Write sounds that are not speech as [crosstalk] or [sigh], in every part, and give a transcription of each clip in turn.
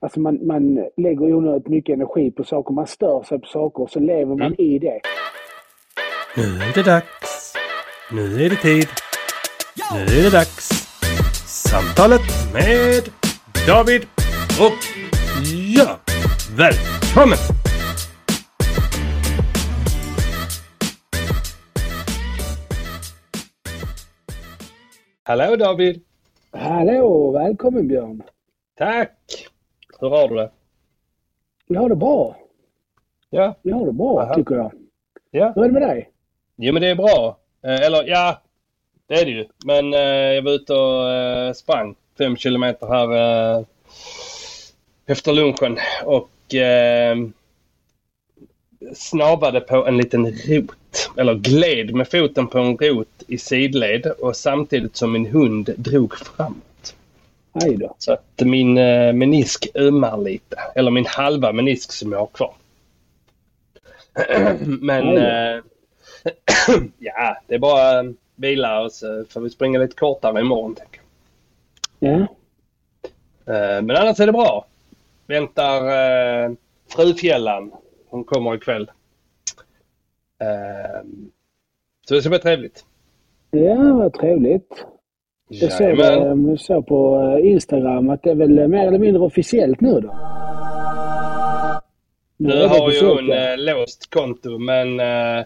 Alltså man, man lägger onödigt mycket energi på saker. Man stör sig på saker och så lever man Mm. i det. Nu är det dags. Nu är det tid. Nu är det dags. Samtalet med David och ja, välkommen! Hallå David! Hallå! Välkommen Björn! Tack! Hur har du det? Jag har det bra. Ja, Jag har det bra Aha. tycker jag. ja. Hur är det med dig? Jo men det är bra. Eh, eller ja, det är det ju. Men eh, jag var ute och eh, sprang fem kilometer här eh, efter lunchen och eh, snavade på en liten rot. Eller gled med foten på en rot i sidled och samtidigt som min hund drog framåt. Så att min eh, menisk ömmar lite. Eller min halva menisk som jag har kvar. [clears throat] Men Oj då. eh, [clears throat] ja, det är bara eh, vila och så får vi springa lite kortare imorgon. Tänker jag. Eh, men annars är det bra. Väntar eh, frufjällan. Hon kommer ikväll. Så det ska bli trevligt. Ja, vad trevligt. Jag såg, jag såg på eh, Instagram att det är väl eh, mer eller mindre officiellt nu då? Nu det har ju hon ja. eh, låst konto men eh,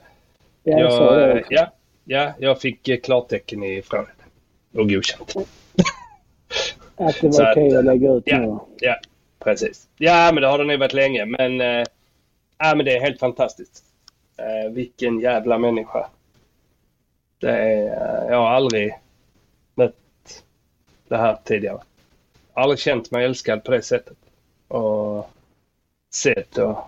Ja, jag ja, ja, jag fick klartecken ifrån. Och godkänt. [laughs] Att det var okej att lägga ut ja. nu. Ja, precis. Ja, men det har det nog varit länge. Men, eh, ja, men det är helt fantastiskt. Eh, vilken jävla människa. Det är, jag har aldrig det här tidigare. Aldrig känt mig älskad på det sättet. Och sett och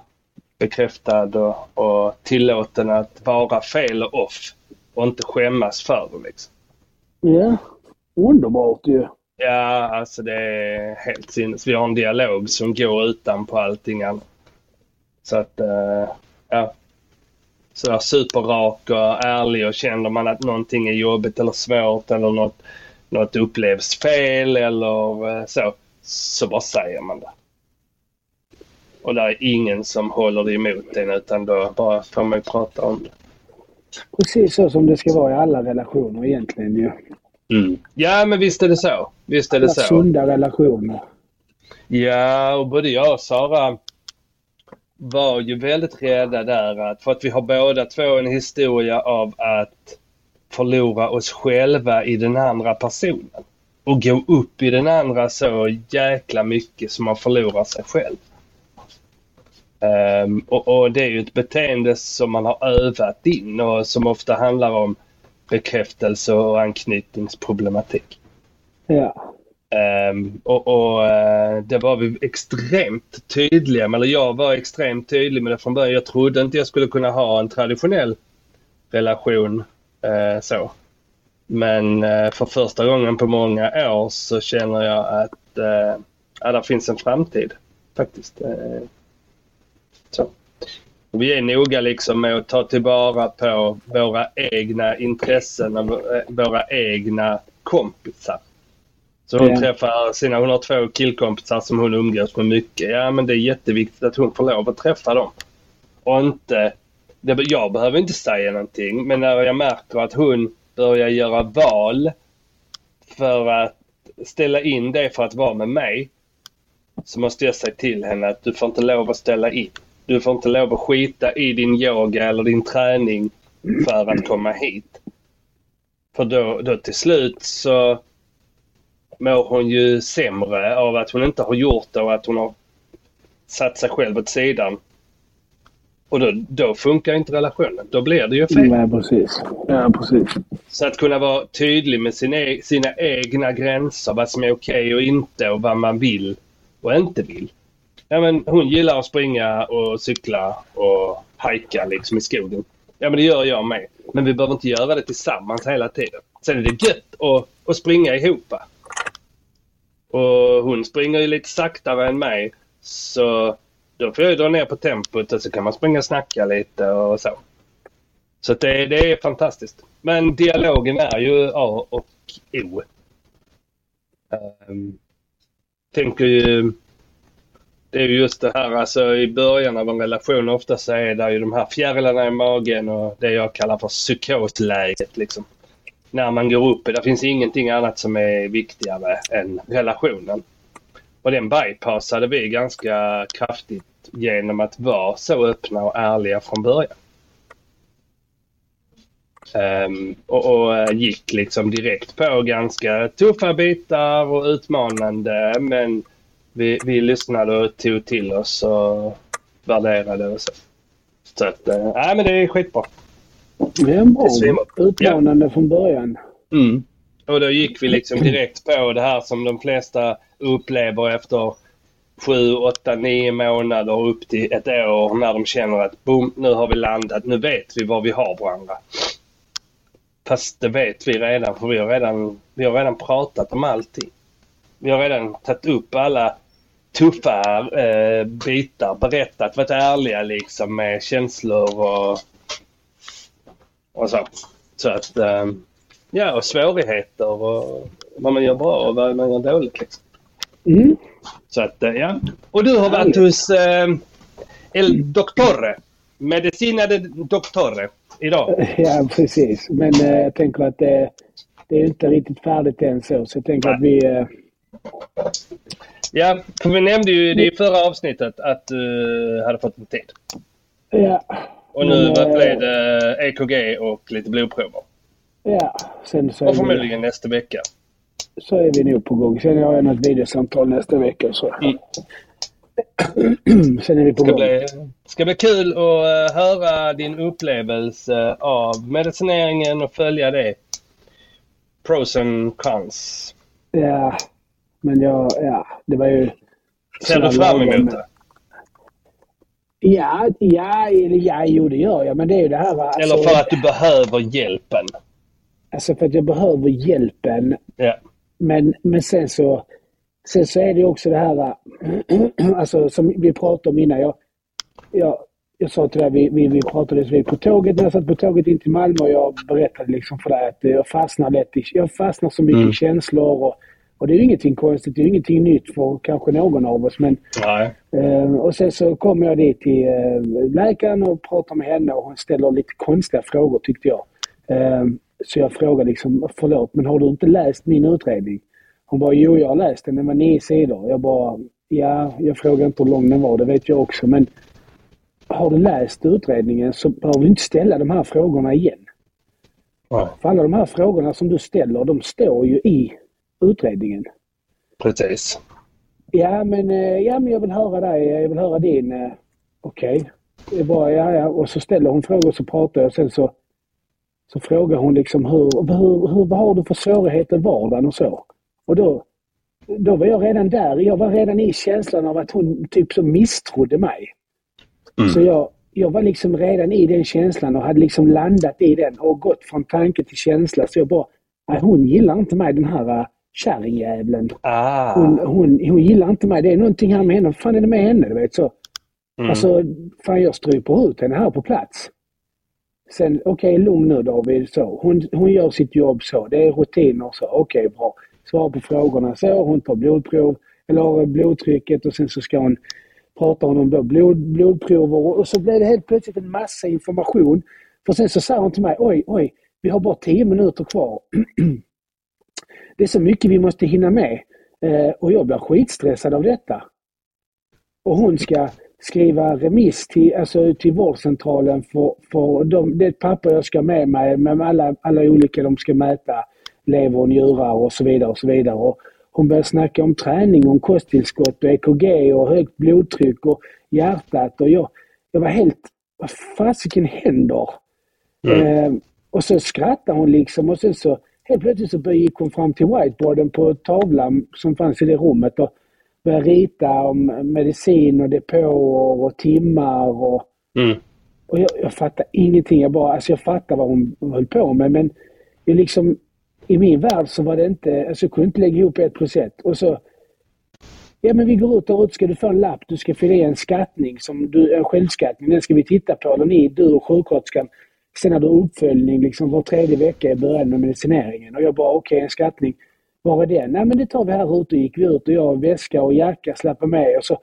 bekräftad och, och tillåten att vara fel och off. Och inte skämmas för det liksom. Ja, underbart ju. Ja, alltså det är helt sinnes. Vi har en dialog som går utanpå allting annat. Så att, eh, ja. Så där superrak och ärlig och känner man att någonting är jobbigt eller svårt eller något, något upplevs fel eller eh, så, så bara säger man det. Och det är ingen som håller emot en utan då bara får man prata om det. Precis så som det ska vara i alla relationer egentligen ju. Ja, men visst är det så. Visst är det Alla så. sunda relationer. Ja, och både jag och Sara var ju väldigt rädda där att, för att vi har båda två en historia av att förlora oss själva i den andra personen. Och gå upp i den andra så jäkla mycket som man förlorar sig själv. Ehm, och, och det är ju ett beteende som man har övat in och som ofta handlar om bekräftelse och anknytningsproblematik. Ja. Ehm, och och eh, det var vi extremt tydliga med, eller jag var extremt tydlig med det från början. Jag trodde inte jag skulle kunna ha en traditionell relation så. Men eh, för första gången på många år så känner jag att eh, ja, där finns en framtid faktiskt. Eh, så. Vi är noga liksom med att ta tillvara på våra egna intressen och eh, våra egna kompisar. Så hon Ja. träffar sina, hon har två killkompisar som hon umgås med mycket. Ja men det är jätteviktigt att hon får lov att träffa dem. Och inte, det, jag behöver inte säga någonting men när jag märker att hon börjar göra val för att ställa in det för att vara med mig. Så måste jag säga till henne att du får inte lov att ställa in. Du får inte lov att skita i din yoga eller din träning för att komma hit. För då, då till slut så mår hon ju sämre av att hon inte har gjort det och att hon har satt sig själv åt sidan. Och då, då funkar inte relationen. Då blir det ju fel. Ja, precis. Ja, precis. Så att kunna vara tydlig med sina, e- sina egna gränser, vad som är okej och inte och vad man vill och inte vill. Ja, men hon gillar att springa och cykla och hajka liksom i skogen. Ja, men det gör jag med. Men vi behöver inte göra det tillsammans hela tiden. Sen är det gött att, att springa ihop. Och hon springer ju lite saktare än mig. Så då får jag dra ner på tempot och så kan man springa och snacka lite och så. Så det, det är fantastiskt. Men dialogen är ju A och O. Um, tänker ju Det är ju just det här alltså i början av en relation ofta så är det ju de här fjärilarna i magen och det jag kallar för psykosläget liksom. När man går upp, det finns ingenting annat som är viktigare än relationen. Och den bypassade vi ganska kraftigt genom att vara så öppna och ärliga från början. Um, och, och uh, gick liksom direkt på ganska tuffa bitar och utmanande men vi, vi lyssnade och tog till oss och värderade och så. Så att, uh, nej men det är skitbra. Det är bra. Utmanande ja. från början. Mm. Och då gick vi liksom direkt på det här som de flesta upplever efter sju, åtta, nio månader upp till ett år när de känner att boom, nu har vi landat, nu vet vi var vi har varandra. Fast det vet vi redan för vi har redan, vi har redan pratat om allting. Vi har redan tagit upp alla tuffa eh, bitar, berättat, varit ärliga liksom med känslor och, och så. Så att, eh, ja och svårigheter och vad man gör bra och vad man gör dåligt liksom. Mm. Så att, eh, ja. Och du har varit hos eh, El Doctore, Medicina de Doctore idag. [laughs] Ja, precis. Men eh, jag tänker att det, det är inte riktigt färdigt än så. Så jag tänker Nej. att vi... Eh... Ja, för vi nämnde ju det i förra avsnittet att du hade fått en tid. Ja. Och nu men, blev det EKG och lite blodprover. Ja. Sen så och förmodligen vi... nästa vecka. Så är vi nog på gång. Sen har jag något videosamtal nästa vecka. Så. Mm. Sen är vi på ska gång. Bli, ska bli kul att uh, höra din upplevelse av medicineringen och följa det. Pros and cons. Ja, men jag, ja, det var ju... Ser du fram emot det? Ja, ja, ja, jo det gör jag. Men det är ju det här... Alltså, eller för att du behöver hjälpen? Alltså för att jag behöver hjälpen. Ja. Men, men sen så Sen så är det också det här, [clears throat] alltså som vi pratade om innan. Jag, jag, jag sa till dig, vi, vi, vi pratade vi på tåget, när jag satt på tåget in till Malmö och jag berättade liksom för dig att jag fastnar lätt i, jag fastnar så mycket mm. i känslor och, och det är ju ingenting konstigt, det är ingenting nytt för kanske någon av oss. Men, eh, och sen så kom jag dit till eh, läkaren och pratade med henne och hon ställer lite konstiga frågor tyckte jag. Eh, så jag frågade liksom, förlåt men har du inte läst min utredning? Hon bara, jo jag har läst den, den var nio sidor. Jag bara, ja, jag frågar inte hur lång den var, det vet jag också. Men har du läst utredningen så behöver du inte ställa de här frågorna igen. Nej. För alla de här frågorna som du ställer, de står ju i utredningen. Precis. Ja, men, eh, ja, men jag vill höra dig. Jag vill höra din. Eh, okej. Okay. ja, ja. Och så ställer hon frågor och så pratar jag och sen så, så frågar hon liksom hur, hur, hur, vad har du för svårigheter i vardagen och så. Och då, då var jag redan där. Jag var redan i känslan av att hon typ så misstrodde mig. Mm. Så jag, jag var liksom redan i den känslan och hade liksom landat i den och gått från tanke till känsla. Så jag bara, hon gillar inte mig den här uh, kärringjävlen. Ah. Hon, hon, hon gillar inte mig. Det är någonting här med henne. Vad fan är det med henne? Du vet så. Mm. Alltså, fan jag stryper ut henne här på plats. Sen, okej okay, lugn nu David. Så. Hon, hon gör sitt jobb så. Det är rutiner så. Okej, okay, bra svara på frågorna. Så hon tar blodprov, eller blodtrycket och sen så ska hon prata om då blod, blodprover och så blev det helt plötsligt en massa information. För sen så sa hon till mig, oj, oj, vi har bara tio minuter kvar. [clears throat] det är så mycket vi måste hinna med. Eh, och jag blir skitstressad av detta. Och hon ska skriva remiss till, alltså till vårdcentralen för, för de, det papper jag ska med mig med alla, alla olika de ska mäta lever och njurar och så vidare och så vidare. Och hon började snacka om träning, om kosttillskott och EKG och högt blodtryck och hjärtat och jag, jag var helt, vad fasiken händer? Mm. Eh, och så skrattade hon liksom och sen så helt plötsligt så gick hon fram till whiteboarden på tavlan som fanns i det rummet och började rita om medicin och depåer och timmar och, mm. och jag, jag fattade ingenting. Jag bara, alltså jag fattade vad hon höll på med men jag liksom i min värld så var det inte, alltså jag kunde inte lägga ihop ett plus ett. Och så, ja men vi går ut och ut ska du få en lapp, du ska fylla i en skattning, som du, en självskattning, den ska vi titta på, eller ni, du och sjuksköterskan. Sen har du uppföljning liksom var tredje vecka i början med medicineringen. Och jag bara, okej okay, en skattning. Var är den? Nej men det tar vi här ute. gick vi ut och jag väska och jacka slappade med och så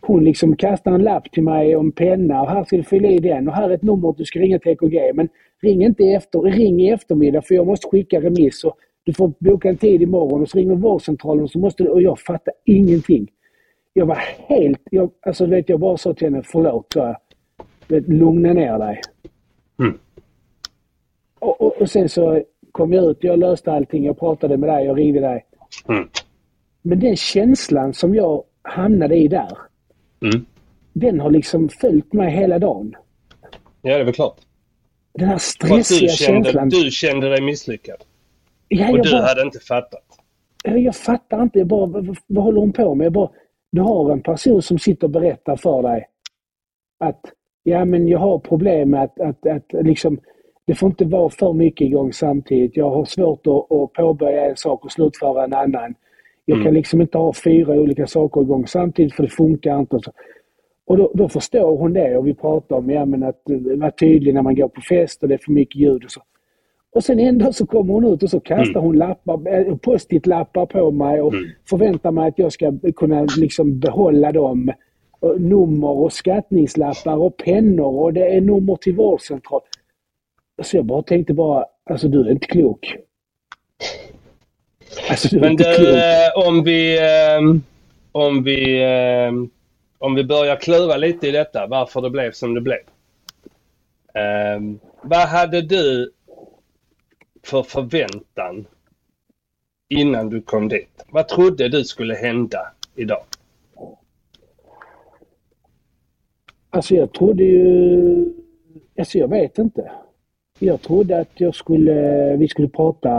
hon liksom kastar en lapp till mig om penna och här ska du fylla i den och här är ett nummer att du ska ringa till EKG. Men ring inte efter, ring i eftermiddag för jag måste skicka remiss och du får boka en tid imorgon och så ringer vårdcentralen och så måste du... Och jag fattar ingenting. Jag var helt... Jag, alltså vet jag bara sa till henne, förlåt jag. Vet, lugna ner dig. Mm. Och, och, och, sen så kom jag ut, jag löste allting, jag pratade med dig, jag ringde dig. Mm. Men den känslan som jag hamnade i där, Mm. den har liksom följt mig hela dagen. Ja, det är väl klart. Den här att du stressiga kände, känslan. du kände dig misslyckad. ja, Och du bara, hade inte fattat. jag fattar inte. Jag bara, vad, vad håller hon på med? Jag bara, du har en person som sitter och berättar för dig att ja, men jag har problem med att, att, att liksom, det får inte vara för mycket igång samtidigt. Jag har svårt att, att påbörja en sak och slutföra en annan. Jag Mm. kan liksom inte ha fyra olika saker igång samtidigt för det funkar inte. Och, så. och då, då förstår hon det och vi pratar om ja, men att eh, vara tydlig när man går på fest och det är för mycket ljud och så. Och sen ändå så kommer hon ut och så kastar hon lappar, eh, post-it-lappar på mig och Mm. förväntar mig att jag ska kunna liksom behålla dem. Och nummer och skattningslappar och pennor och det är nummer till vårdcentral. Så jag bara tänkte bara, alltså du är inte klok. Alltså du är Men inte du, klok. eh, om vi... ehm, om vi... ehm, om vi börjar klura lite i detta, varför det blev som det blev. Vad hade du för förväntan innan du kom dit? Vad trodde du skulle hända idag? Alltså jag trodde ju... Alltså jag vet inte. Jag trodde att jag skulle, vi skulle prata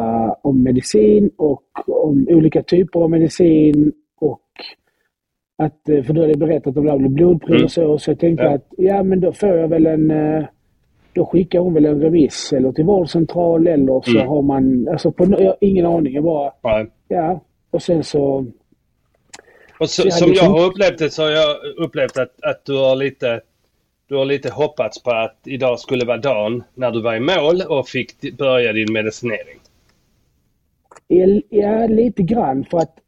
om medicin och om olika typer av medicin och att, eh, för du hade berättat om det här med blodprov Mm. och så, så jag tänkte Ja. att ja men då får jag väl en, eh, då skickar hon väl en remiss eller till vårdcentral eller så Mm. har man, alltså på, jag har ingen aning, jag bara, Nej. ja. Och sen så, Och så, Så jag som jag har upplevt det så har jag upplevt att, att du har lite du har lite hoppats på att idag skulle vara dagen när du var i mål och fick börja din medicinering. Ja, lite grann för att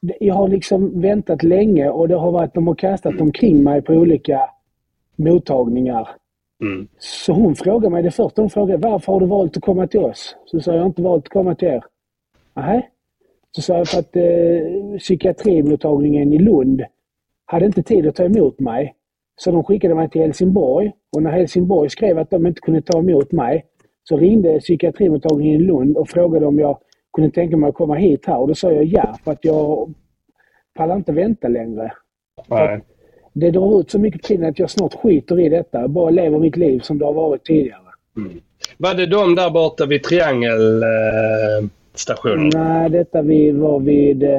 jag har liksom väntat länge och det har varit, de har kastat omkring mig på olika mottagningar. Mm. Så hon frågade mig, det första hon frågade, varför har du valt att komma till oss? Så sa jag, jag har inte valt att komma till er. Nej. Så sa jag, för att eh, psykiatrimottagningen i Lund hade inte tid att ta emot mig. Så de skickade mig till Helsingborg och när Helsingborg skrev att de inte kunde ta emot mig så ringde psykiatrimottagningen i Lund och frågade om jag kunde tänka mig att komma hit här och då sa jag ja för att jag pallar inte vänta längre. Nej. Det drar ut så mycket tid att jag snart skiter i detta. Bara lever mitt liv som det har varit tidigare. Var det de där borta vid triangelstationen? Eh? Nej, detta vi var vid eh,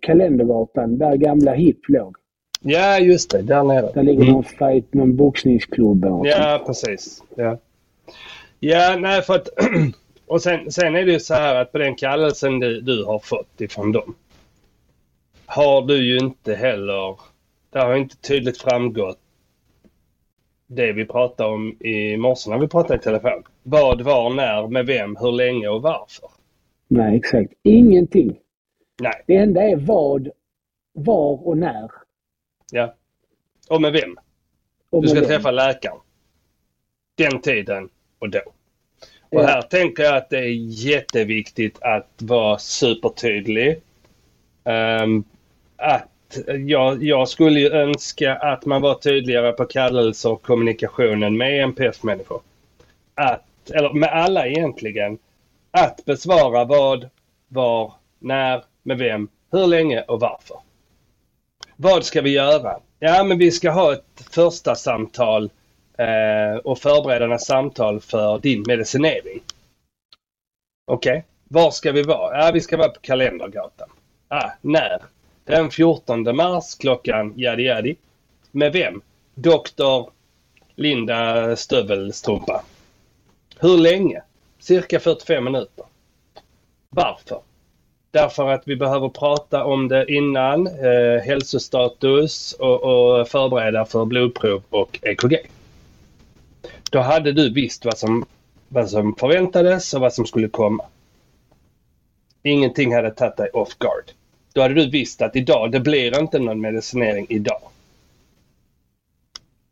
Kalendergatan där gamla HIP låg. Ja, just det. Där nere. Där ligger Mm. någon fight, någon boxningsklubb. Ja, precis. Ja, ja nej för att... [clears throat] Och sen, sen är det ju så här att på den kallelsen du, du har fått ifrån dem har du ju inte heller... Det har inte tydligt framgått det vi pratade om i morse när vi pratade i telefon. Vad, var, när, med vem, hur länge och varför. Nej, exakt. Ingenting. Nej, Det enda är vad, var och när. Ja. Och med vem. Och Du ska med vem. träffa läkaren. Den tiden och då. Och Ja. här tänker jag att det är jätteviktigt att vara supertydlig. Ehm, att jag, jag skulle ju önska att man var tydligare på kallelser och kommunikationen med NPF-människor. Att, eller med alla egentligen. Att besvara vad, var, när, med vem, hur länge och varför. Vad ska vi göra? Ja, men vi ska ha ett första samtal eh, och förberedande samtal för din medicinering. Okej, var ska vi vara? Ja, vi ska vara på Kalendergatan. Ah, när? Den 14 mars klockan jadi jadi. Med vem? Doktor Linda Stövelstrumpa. Hur länge? Cirka 45 minuter. Varför? Därför att vi behöver prata om det innan, eh, hälsostatus och, och förbereda för blodprov och EKG. Då hade du visst vad som, vad som förväntades och vad som skulle komma. Ingenting hade tagit dig off guard. Då hade du visst att idag, det blir inte någon medicinering idag.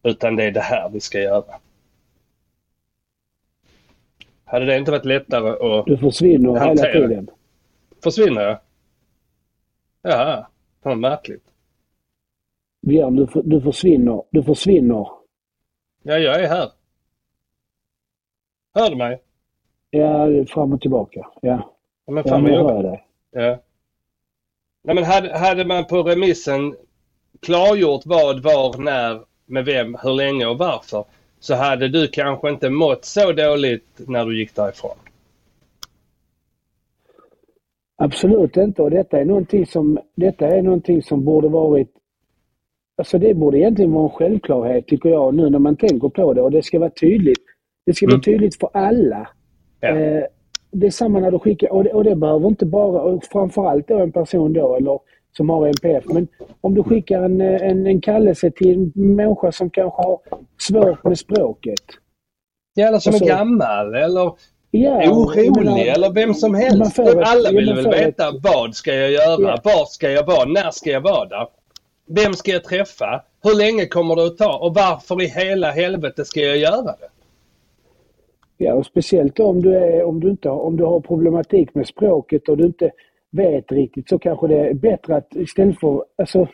Utan det är det här vi ska göra. Hade det inte varit lättare att Du försvinner hela tiden. Försvinner jag? Ja, vad märkligt. Björn, du, du försvinner. Du försvinner. Ja, jag är här. Hör du mig? Ja, fram och tillbaka. Ja. Ja, men fan ja, vad jag hör dig. Ja. Nej, men hade, hade man på remissen klargjort vad, var, när, med vem, hur länge och varför så hade du kanske inte mått så dåligt när du gick därifrån. Absolut inte. Och detta är någonting som, detta är någonting som borde varit... Alltså det borde egentligen vara en självklarhet tycker jag nu när man tänker på det och det ska vara tydligt. Det ska Mm. vara tydligt för alla. Ja. Eh, det är samma när du skickar, och det, och det behöver inte bara, och framförallt då en person då eller som har NPF, men om du skickar en, en, en kallelse till en människa som kanske har svårt med språket. Ja, eller som Alltså- är gammal eller Ja, orolig eller vem som helst. får Alla vill väl ett- veta vad ska jag göra? Ja. Var ska jag vara? När ska jag vara där? Vem ska jag träffa? Hur länge kommer det att ta? Och varför i hela helvete ska jag göra det? Ja, och speciellt om du, är, om, du inte har, om du har problematik med språket och du inte vet riktigt så kanske det är bättre att istället för, alltså,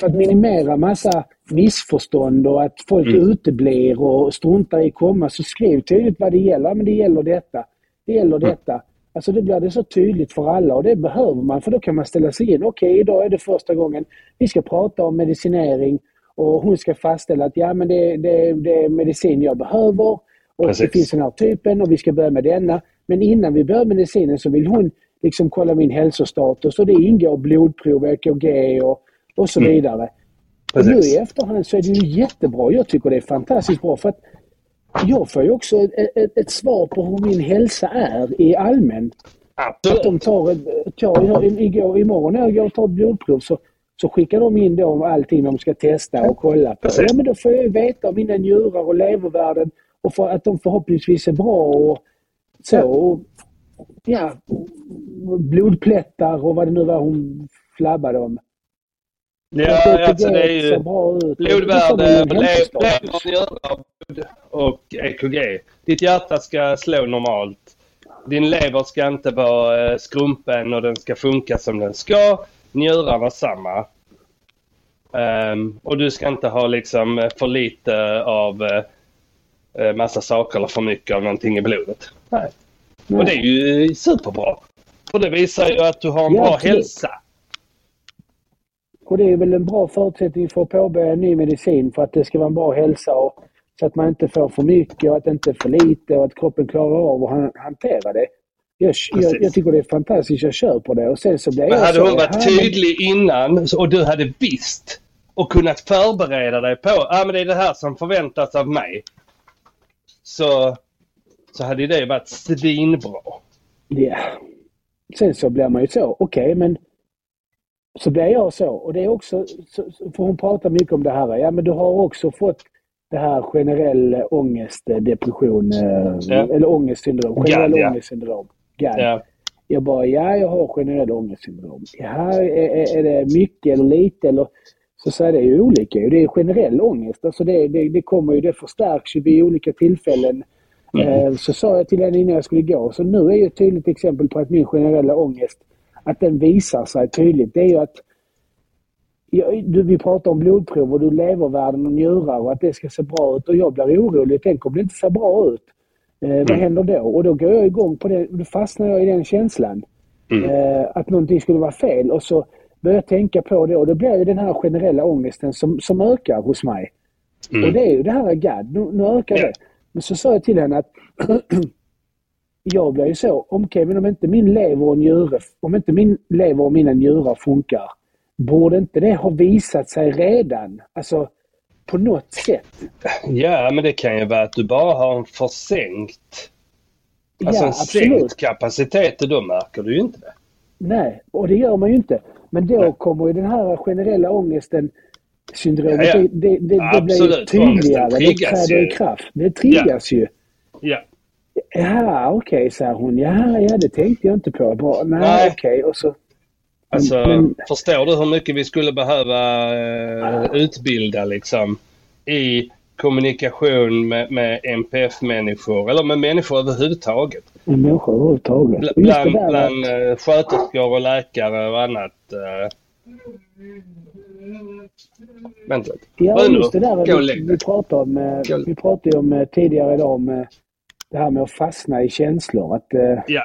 för att minimera massa missförstånd och att folk Mm. uteblir och struntar i komma så skriv tydligt vad det gäller. Men det gäller detta. Det gäller Mm. detta. Alltså det blir det så tydligt för alla och det behöver man för då kan man ställa sig in. Okej, idag är det första gången vi ska prata om medicinering och hon ska fastställa att ja men det, det, det är medicin jag behöver och Precis. det finns den här typen och vi ska börja med denna. Men innan vi börjar med medicinen så vill hon liksom kolla min hälsostatus och det ingår blodprov, EKG och, och så Mm. vidare. Och nu i efterhand så är det ju jättebra. Jag tycker det är fantastiskt bra för att jag får ju också ett, ett, ett svar på hur min hälsa är i allmän. Att de Absolut. tar, tar igår, imorgon när jag går och tar ett blodprov så, så skickar de in då allting de ska testa och kolla på. Ja men då får jag ju veta om mina njurar och levervärden och för att de förhoppningsvis är bra och så. Och, ja, blodplättar och vad det nu var hon flabbade om. Ja, alltså det är ju blodvärde, lever, och EKG. Ditt hjärta ska slå normalt. Din lever ska inte vara eh, skrumpen och den ska funka som den ska. Njurarna samma. Ehm, och du ska inte ha liksom eh, för lite av eh, massa saker eller för mycket av någonting i blodet. Nej. Och det är ju superbra. Och det visar ju att du har en Ja, bra absolut. hälsa. Och det är väl en bra förutsättning för att påbörja en ny medicin för att det ska vara en bra hälsa och så att man inte får för mycket och att det inte är för lite och att kroppen klarar av att han- hantera det. Jag, jag, jag tycker det är fantastiskt, jag kör på det och sen så blir Men jag hade så, hon varit "Jaha, men- tydlig innan och du hade visst och kunnat förbereda dig på att ah, men det är det här som förväntas av mig. Så, så hade det varit svinbra. Ja. Sen så blir man ju så, okej men så blir jag så och det är också, så, så- för hon pratar mycket om det här, ja men du har också fått det här generell ångest, eh, depression, eh, Ja. eller ångestsyndrom, generell GAD, ja. ångestsyndrom. GAD. Ja. Jag bara, ja jag har generell ångestsyndrom. Ja, är, är, är det mycket eller lite eller så säger det ju olika. Det är generell ångest. Alltså det, det, det kommer ju, det förstärks ju vid olika tillfällen. Eh, så sa jag till henne innan jag skulle gå. Så nu är ju ett tydligt exempel på att min generella ångest, att den visar sig tydligt. Det är ju att jag, du, vi pratar om blodprov och du levervärden och njurar och att det ska se bra ut och jag blir orolig. Tänk om det inte ser bra ut. Eh, vad händer då? Och då går jag igång på det. Då fastnar jag i den känslan. Mm. Eh, att någonting skulle vara fel och så börjar jag tänka på det och då blir ju den här generella ångesten som, som ökar hos mig. Mm. Och det är ju det här GAD, nu, nu ökar Ja. det. Men så sa jag till henne att [clears throat] jag blir ju så, okej men om inte min lever och njure, om inte min lever och mina njurar funkar, borde inte det ha visat sig redan? Alltså på något sätt. ja, men det kan ju vara att du bara har en försänkt Alltså ja, en absolut. sänkt kapacitet och då märker du ju inte det. Nej, och det gör man ju inte. Men då Nej. kommer ju den här generella ångesten syndromet, Ja, ja. det, det, det, blir ju tydligare. Det träder ju. i kraft. Det triggas ju. Ja. Ja, okej, sa hon. Ja, ja, det tänkte jag inte på. Bara, nej, Nej. okej. Och så... Alltså, men, förstår du hur mycket vi skulle behöva uh, utbilda liksom i kommunikation med, med MPF-människor eller med människor överhuvudtaget? Med människor överhuvudtaget. Bl bland bland uh, sköterskor och läkare och annat. Uh, Vänta lite. Ja, just det där vi, vi pratade om, Gå. vi pratade om tidigare idag om det här med att fastna i känslor. Att, ja.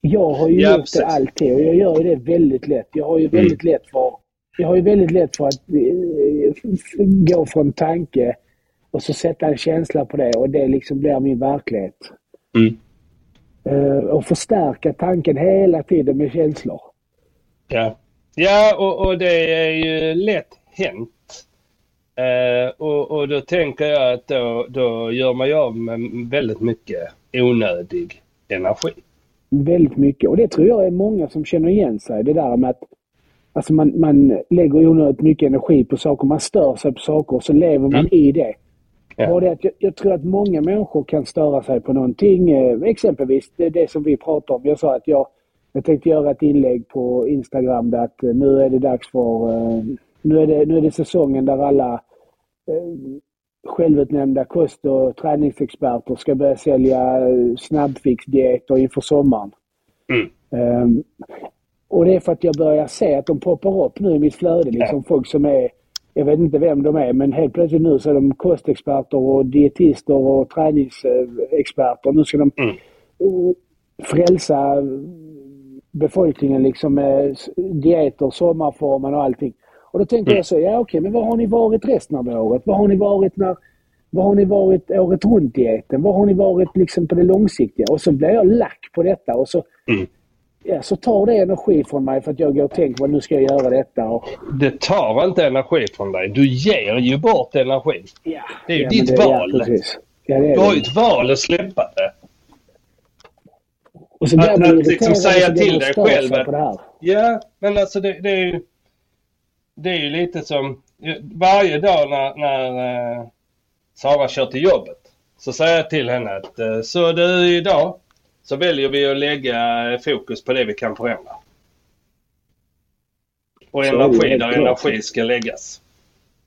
Jag har ju ja, gjort precis. det alltid och jag gör ju det väldigt lätt. Jag har ju mm. väldigt mm. lätt för jag har ju väldigt lätt för att eh, gå från tanke och så sätta en känsla på det och det liksom blir min verklighet. Mm. Uh, och förstärka tanken hela tiden med känslor. Ja, ja och, och det är ju lätt hänt. Uh, och, och då tänker jag att då, då gör man ju av med väldigt mycket onödig energi. Väldigt mycket. Och det tror jag är många som känner igen sig. Det där med att alltså man, man lägger onödigt mycket energi på saker. Man stör sig på saker och så lever man mm. i det. Ja. Och det att jag, jag, tror att många människor kan störa sig på någonting. Eh, exempelvis det, det som vi pratar om. Jag sa att jag, jag tänkte göra ett inlägg på Instagram där att eh, nu är det dags för... Eh, nu, är det, nu är det säsongen där alla eh, självutnämnda kost och träningsexperter ska börja sälja snabbfixdieter inför sommaren. Mm. Um, och det är för att jag börjar se att de poppar upp nu i mitt flöde. Liksom ja. Folk som är, jag vet inte vem de är, men helt plötsligt nu så är de kostexperter och dietister och träningsexperter. Nu ska de mm. frälsa befolkningen liksom med dieter, sommarformen och allting. Och då tänker mm. jag så, ja okej, men var har ni varit resten av året? Var har ni varit när var har ni varit året runt-dieten? Var har ni varit liksom på det långsiktiga? Och så blir jag lack på detta och så mm ja, så tar det energi från mig för att jag går och tänker på nu ska jag göra detta. Och... Det tar inte energi från dig. Du ger ju bort energi. Ja, det är ju ja, ditt det, val. Ja, du har ju ett val att släppa det. Och så att, att liksom säga till dig själv Ja, men alltså det, det, är ju det är ju lite som varje dag när, när uh, Sara kör till jobbet så säger jag till henne att uh, så du idag så väljer vi att lägga fokus på det vi kan förändra. Och energi där energi ska läggas.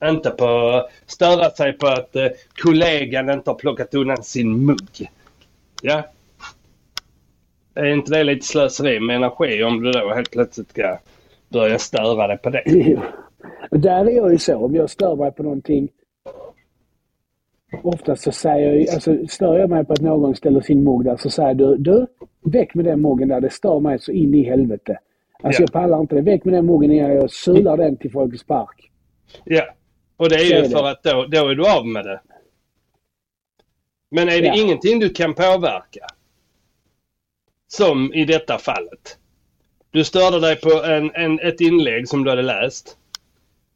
Inte på störa sig på att eh, kollegan inte har plockat undan sin mugg. Ja. Är inte det lite slöseri med energi om du då helt plötsligt ska börja störa dig på det? [laughs] Där är jag ju så. Om jag stör mig på någonting Oftast så säger jag, alltså stör jag mig på att någon ställer sin mugg där så säger du, du, väck med den muggen där, det stör mig så in i helvete. Alltså ja. jag pallar inte det. Väck med den muggen innan jag sular den till Folkets Park. Ja, och det är så ju är för det. att då, då är du av med det. Men är det ja. ingenting du kan påverka? Som i detta fallet. Du störde dig på en, en, ett inlägg som du hade läst.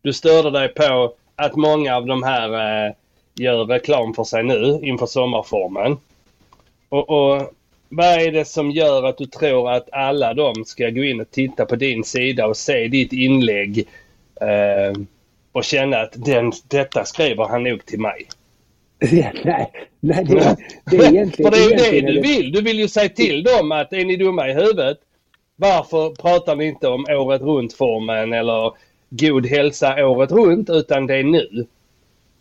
Du störde dig på att många av de här eh, gör reklam för sig nu inför sommarformen. Och, och vad är det som gör att du tror att alla de ska gå in och titta på din sida och se ditt inlägg eh, och känna att den, detta skriver han nog till mig? Ja, nej, nej det, det är [laughs] egentligen... För det är ju det du vill. Du vill ju säga till dem att är ni dumma i huvudet? Varför pratar ni inte om året runt-formen eller god hälsa året runt utan det är nu?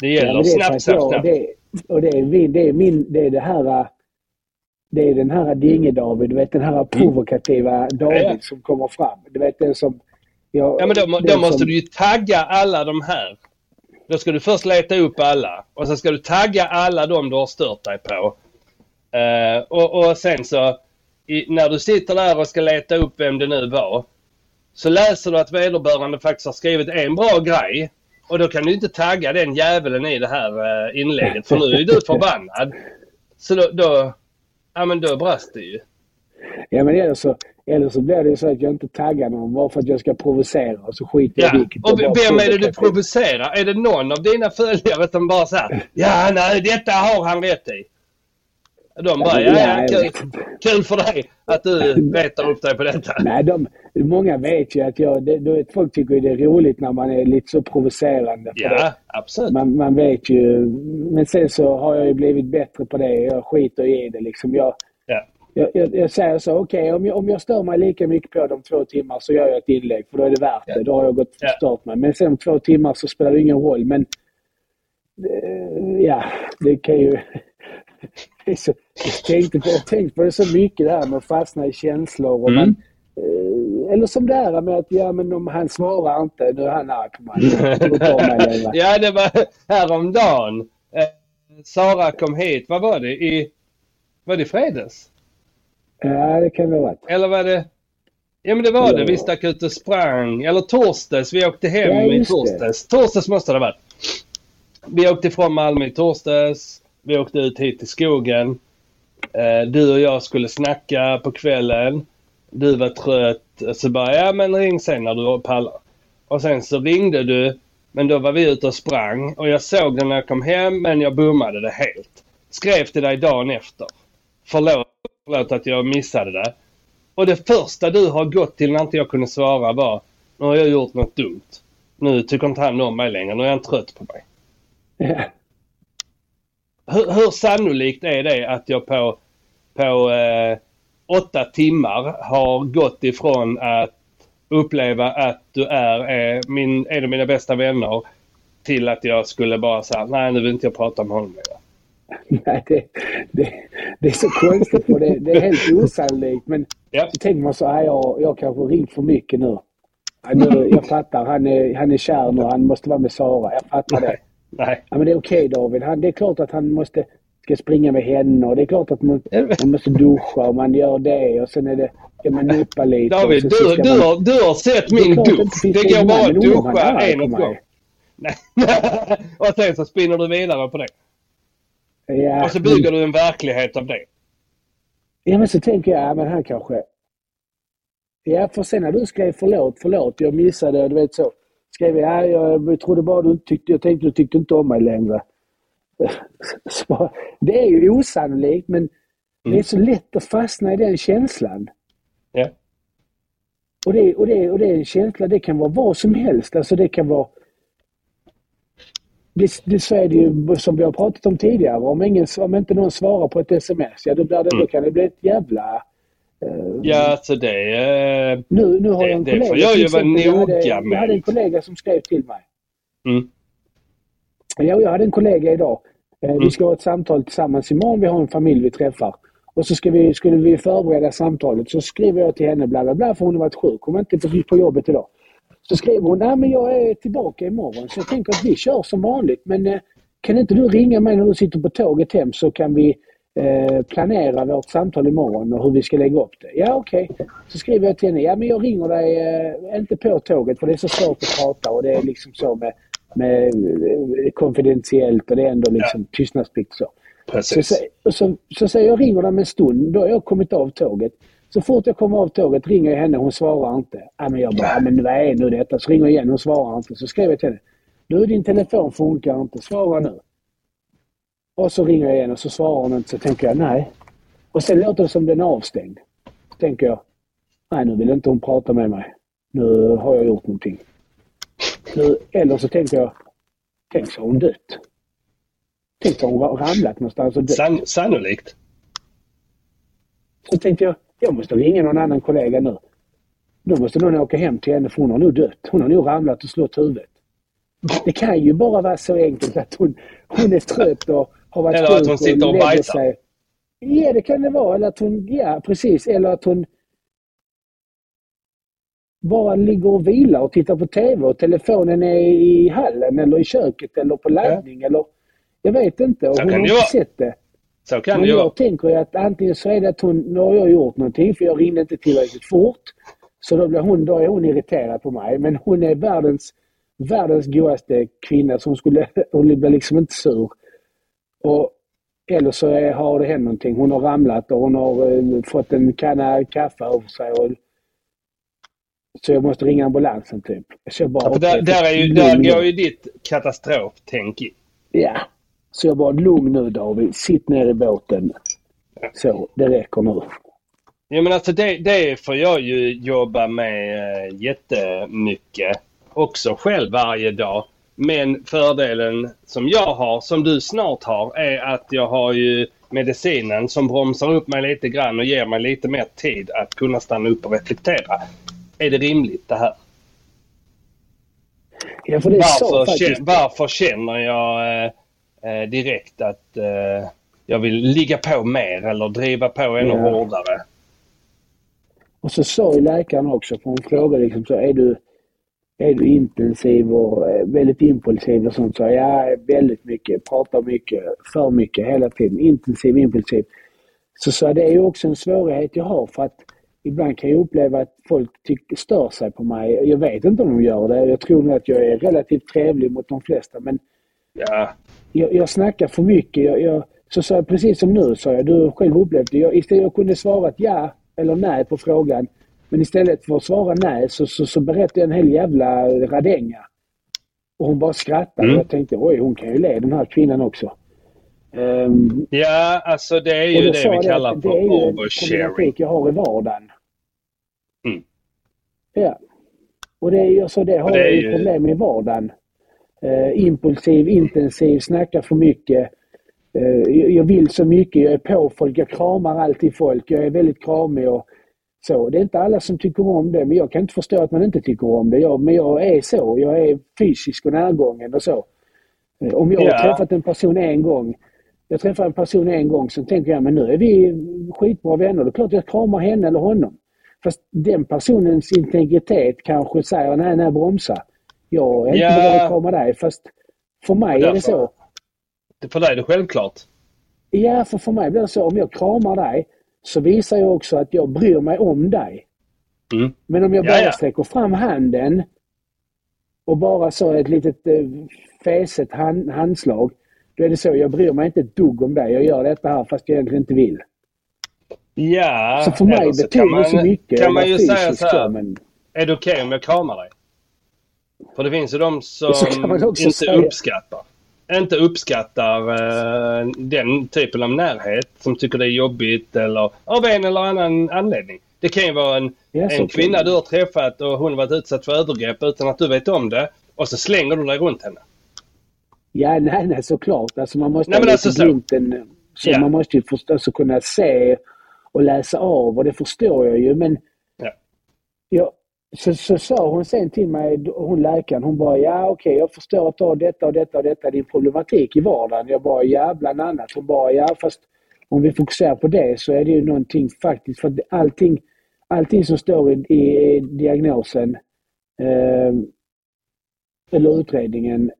Det gäller ja, snabbt, snabbt, snabbt. Det, och det är, det är min, det är det här det är den här Dinge-David, du vet den här mm. provokativa David ja. som kommer fram. Du vet den som... Jag, ja men då, då måste som... du ju tagga alla de här. Då ska du först leta upp alla och sen ska du tagga alla de du har stört dig på. Uh, och, och sen så i, när du sitter där och ska leta upp vem det nu var. Så läser du att vederbörande faktiskt har skrivit en bra grej och då kan du inte tagga den jäveln i det här uh, inlägget för nu är du [laughs] förbannad. Så då, då, ja men då brast det ju. Ja men eller så, eller så blir det så att jag inte taggar någon bara för att jag ska provocera och så skiter jag i vilket. Och vem är det du provocerar? Är det någon av dina följare som bara säger ja nej detta har han rätt i? De bara, ja, ja, kul, kul för dig att du retar upp dig på detta. Nej, de, många vet ju att jag, det, folk tycker det är roligt när man är lite så provocerande. Ja, det. absolut. Man, man vet ju. Men sen så har jag ju blivit bättre på det. Jag skiter i det liksom. Jag, ja. jag, jag, jag säger så, okej okay, om, jag, om jag stör mig lika mycket på de två timmar så gör jag ett inlägg för då är det värt det. Då har jag gått och förstört mig. Men sen om två timmar så spelar det ingen roll. Men eh, ja, det kan ju... så, jag, tänkte på, jag tänkte på det så mycket det här med att fastna i känslor. Och mm. man, eh, eller som det här med att ja, men om han svarar inte, nu är han arg på mig. [laughs] ja, det var häromdagen. Eh, Sara kom hit, vad var det? I, var det fredags? Ja, det kan det ha varit. Eller var det... Ja men det var ja. det. Vi stack ut och sprang. Eller torsdags. Vi åkte hem ja, i torsdags. Det. Torsdags måste det ha varit. Vi åkte ifrån Malmö i torsdags. Vi åkte ut hit till skogen. Eh, du och jag skulle snacka på kvällen. Du var trött. Så bara, ja men ring sen när du pallar. Och sen så ringde du. Men då var vi ute och sprang. Och jag såg det när jag kom hem men jag bommade det helt. Skrev till dig dagen efter. Förlåt Förlåt att jag missade det. Och det första du har gått till när inte jag kunde svara var Nu har jag gjort något dumt. Nu tycker inte han om mig längre. Nu är han trött på mig. Yeah. Hur, hur sannolikt är det att jag på, på eh, åtta timmar har gått ifrån att uppleva att du är eh, min, en av mina bästa vänner till att jag skulle bara säga nej nu vill inte jag prata med honom längre. [laughs] Nej, det, det, det, är så konstigt och det, det är helt osannolikt. Men ja. så tänker man så här, jag, jag kanske ringt för mycket nu. nu. Jag fattar, han är, han är kär nu, han måste vara med Sara. Jag fattar det. Nej. Ja, men det är okej okay, David. Han, det är klart att han måste ska springa med henne och det är klart att man, man måste duscha och man gör det och sen är det ska man nuppa lite. David, du, du, man, har, du har sett min dusch. Det går bara att duscha en och gång. [laughs] och sen så spinner du vidare på det. Ja, och så bygger men... du en verklighet av det. Ja, men så tänker jag, ja, men han kanske... Ja, för sen när du skrev förlåt, förlåt, jag missade, du vet så. Skrev jag, ja, jag trodde bara du inte tyckte, jag tänkte du tyckte inte om mig längre. [laughs] Det är ju osannolikt, men mm. det är mm. så lätt att fastna i den känslan. Ja. Och det, och, det, och det är en känsla, det kan vara vad som helst. Alltså det kan vara det, det, så är det ju som vi har pratat om tidigare. Om, ingen, om inte någon svarar på ett sms, ja då, blir det, mm. då kan det bli ett jävla... Uh, ja, alltså det... Uh, nu, nu har det, jag en kollega... Det får jag ju vara noga med. Jag hade en kollega som skrev till mig. Mm. Ja, jag hade en kollega idag. Mm. Vi ska ha ett samtal tillsammans imorgon. Vi har en familj vi träffar. Och så ska vi, skulle vi förbereda samtalet. Så skriver jag till henne bla bla bla för hon har varit sjuk. Hon var inte på, på jobbet idag. Så skrev hon, nej men jag är tillbaka imorgon så jag tänker att vi kör som vanligt men eh, kan inte du ringa mig när du sitter på tåget hem så kan vi eh, planera vårt samtal imorgon och hur vi ska lägga upp det. Ja okej. Okay. Så skriver jag till henne, ja men jag ringer dig, eh, inte på tåget för det är så svårt att prata och det är liksom så med, med eh, konfidentiellt och det är ändå liksom ja. tystnadsplikt så. Precis. Så, så, så, så säger jag, ringer dig om en stund, då har jag kommit av tåget. Så fort jag kommer av tåget ringer jag henne, hon svarar inte. Ja, men jag bara, ja, men vad är nu detta? Så ringer jag igen, hon svarar inte. Så skriver jag till henne. Du, din telefon funkar inte, svara nu. Och så ringer jag igen och så svarar hon inte. Så tänker jag, nej. Och sen låter det som den är avstängd. Så tänker jag, nej nu vill inte hon prata med mig. Nu har jag gjort någonting. Nu, eller så tänker jag, tänk så har hon dött. Tänk så har hon ramlat någonstans och dött. San, sannolikt. Så tänkte jag, jag måste ringa någon annan kollega nu. Då måste någon åka hem till henne för hon har nu dött. Hon har nog ramlat och slått huvudet. Det kan ju bara vara så enkelt att hon, hon är trött och har varit Eller att hon sitter och, och bajsar. Ja, det kan det vara. Eller att hon, ja precis. Eller att hon bara ligger och vilar och tittar på TV och telefonen är i hallen eller i köket eller på laddning ja. eller... Jag vet inte. Och hon har inte sett det. Så kan Men jag vara. tänker ju att antingen så är det att hon, nu har jag gjort någonting för jag ringde inte tillräckligt fort. Så då, blir hon, då är hon irriterad på mig. Men hon är världens, världens godaste kvinna så hon skulle, hon blir liksom inte sur. Och, eller så är, har det hänt någonting. Hon har ramlat och hon har uh, fått en kanna kaffe över sig. Och, så jag måste ringa ambulansen typ. Så jag bara, ja, där, där, är ju, där går ju ditt katastroftänk in. Ja, så jag bara, lugn nu David, sitt ner i båten. Så, det räcker nu. Ja men alltså det, det får jag ju jobba med äh, jättemycket också själv varje dag. Men fördelen som jag har, som du snart har, är att jag har ju medicinen som bromsar upp mig lite grann och ger mig lite mer tid att kunna stanna upp och reflektera. Är det rimligt det här? Ja, för det varför, faktiskt... känner, varför känner jag eh, eh, direkt att eh, jag vill ligga på mer eller driva på ännu ja. hårdare? Och så sa ju läkaren också, för hon frågade liksom så, är du, är du intensiv och eh, väldigt impulsiv och sånt? Så jag är väldigt mycket, pratar mycket, för mycket hela tiden. Intensiv, impulsiv. Så sa det är ju också en svårighet jag har för att ibland kan jag uppleva att folk tycker, stör sig på mig. Jag vet inte om de gör det. Jag tror nog att jag är relativt trevlig mot de flesta men ja. jag, jag snackar för mycket. Jag, jag, så sa jag precis som nu, sa jag. Du har själv upplevt det. Jag, istället jag kunde svara ja eller nej på frågan. Men istället för att svara nej så, så, så berättade jag en hel jävla radänga. Och hon bara skrattade. Mm. Jag tänkte oj, hon kan ju le den här kvinnan också. Um, ja, alltså det är ju det, det vi kallar för oversharing. Det är ju jag har i vardagen. Mm. Ja. Och det är ju så det har jag ju problem i vardagen. Uh, impulsiv, intensiv, snackar för mycket. Uh, jag vill så mycket, jag är på folk, jag kramar alltid folk, jag är väldigt kramig och så. Det är inte alla som tycker om det, men jag kan inte förstå att man inte tycker om det. Jag, men jag är så, jag är fysisk och närgången och så. Uh, om jag ja. har träffat en person en gång jag träffar en person en gång så tänker jag men nu är vi skitbra vänner. Det är klart jag kramar henne eller honom. Fast den personens integritet kanske säger nej, nej, bromsa. Jag är inte ja. beredd att krama dig. Fast för mig är det så. För dig är det självklart. Ja, för för mig blir det så. Om jag kramar dig så visar jag också att jag bryr mig om dig. Mm. Men om jag bara ja, ja. sträcker fram handen och bara så ett litet eh, feset hand, handslag då är det så, jag bryr mig inte ett dugg om dig. Jag gör detta här fast jag egentligen inte vill. Ja, så för mig betyder det så mycket. Kan man ju säga så här, men... är det okej okay om jag kramar dig? För det finns ju de [laughs] som inte säga. uppskattar. Inte uppskattar uh, den typen av närhet. Som tycker det är jobbigt eller av en eller annan anledning. Det kan ju vara en, en kvinna du har träffat och hon har varit utsatt för övergrepp utan att du vet om det. Och så slänger du dig runt henne. Ja, nej, nej såklart. Alltså man måste nej, ha alltså, så. glimten. Så ja. man måste ju förstå, alltså kunna se och läsa av och det förstår jag ju men ja. jag, så, så sa hon sen till mig, hon läkaren, hon bara ja okej okay, jag förstår att du har detta och detta och detta, din problematik i vardagen. Jag bara ja bland annat. Hon bara ja fast om vi fokuserar på det så är det ju någonting faktiskt för att allting, allting som står i, i diagnosen eh, eller utredningen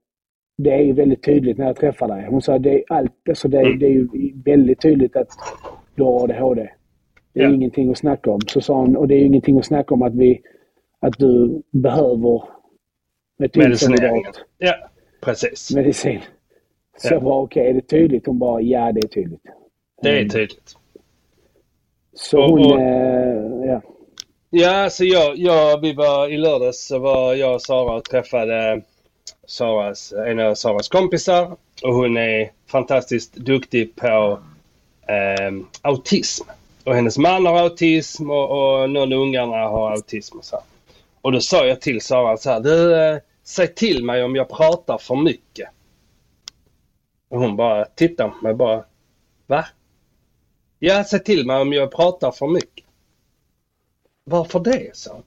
det är ju väldigt tydligt när jag träffar dig. Hon sa det är allt, alltså det, mm. det är ju väldigt tydligt att du har ADHD. Det är ja. ingenting att snacka om. Så sa hon, och det är ju ingenting att snacka om att vi, att du behöver Medicineringen. Ja, precis. Medicin. Så ja. var okej, okay, är det tydligt? Hon bara, ja det är tydligt. Det är mm. tydligt. Så och, hon, och, äh, ja. Ja, så jag, jag, vi var i lördags så var jag och Sara och träffade Saras, en av Saras kompisar och hon är fantastiskt duktig på eh, autism. Och hennes man har autism och, och någon ungarna har autism och så. Och då sa jag till Sara så här, du eh, säg till mig om jag pratar för mycket. Och hon bara tittar på mig bara, va? Ja, säg till mig om jag pratar för mycket. Varför det? så?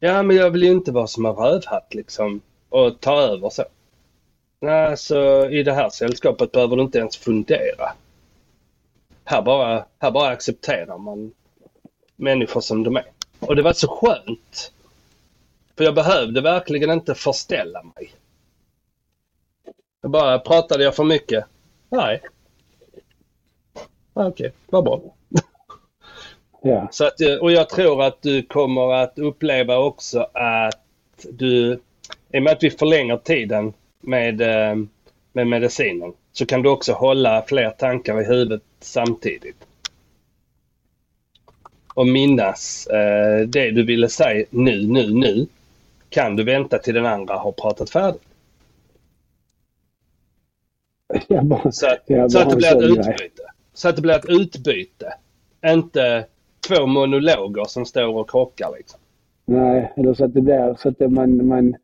Ja, men jag vill ju inte vara som en rövhatt liksom och ta över så. Nej, så i det här sällskapet behöver du inte ens fundera. Här bara, här bara accepterar man människor som de är. Och det var så skönt. För jag behövde verkligen inte förställa mig. Jag bara, pratade jag för mycket? Nej. Okej, okay, vad bra. Ja. Så att, och jag tror att du kommer att uppleva också att du, i och med att vi förlänger tiden med, eh, med medicinen, så kan du också hålla fler tankar i huvudet samtidigt. Och minnas eh, det du ville säga nu, nu, nu. Kan du vänta till den andra har pratat färdigt. Bara, så, att, så att det blir ett utbyte. Så att det blir ett utbyte. Inte två monologer som står och krockar liksom. Nej, eller så att det blir så att man, man,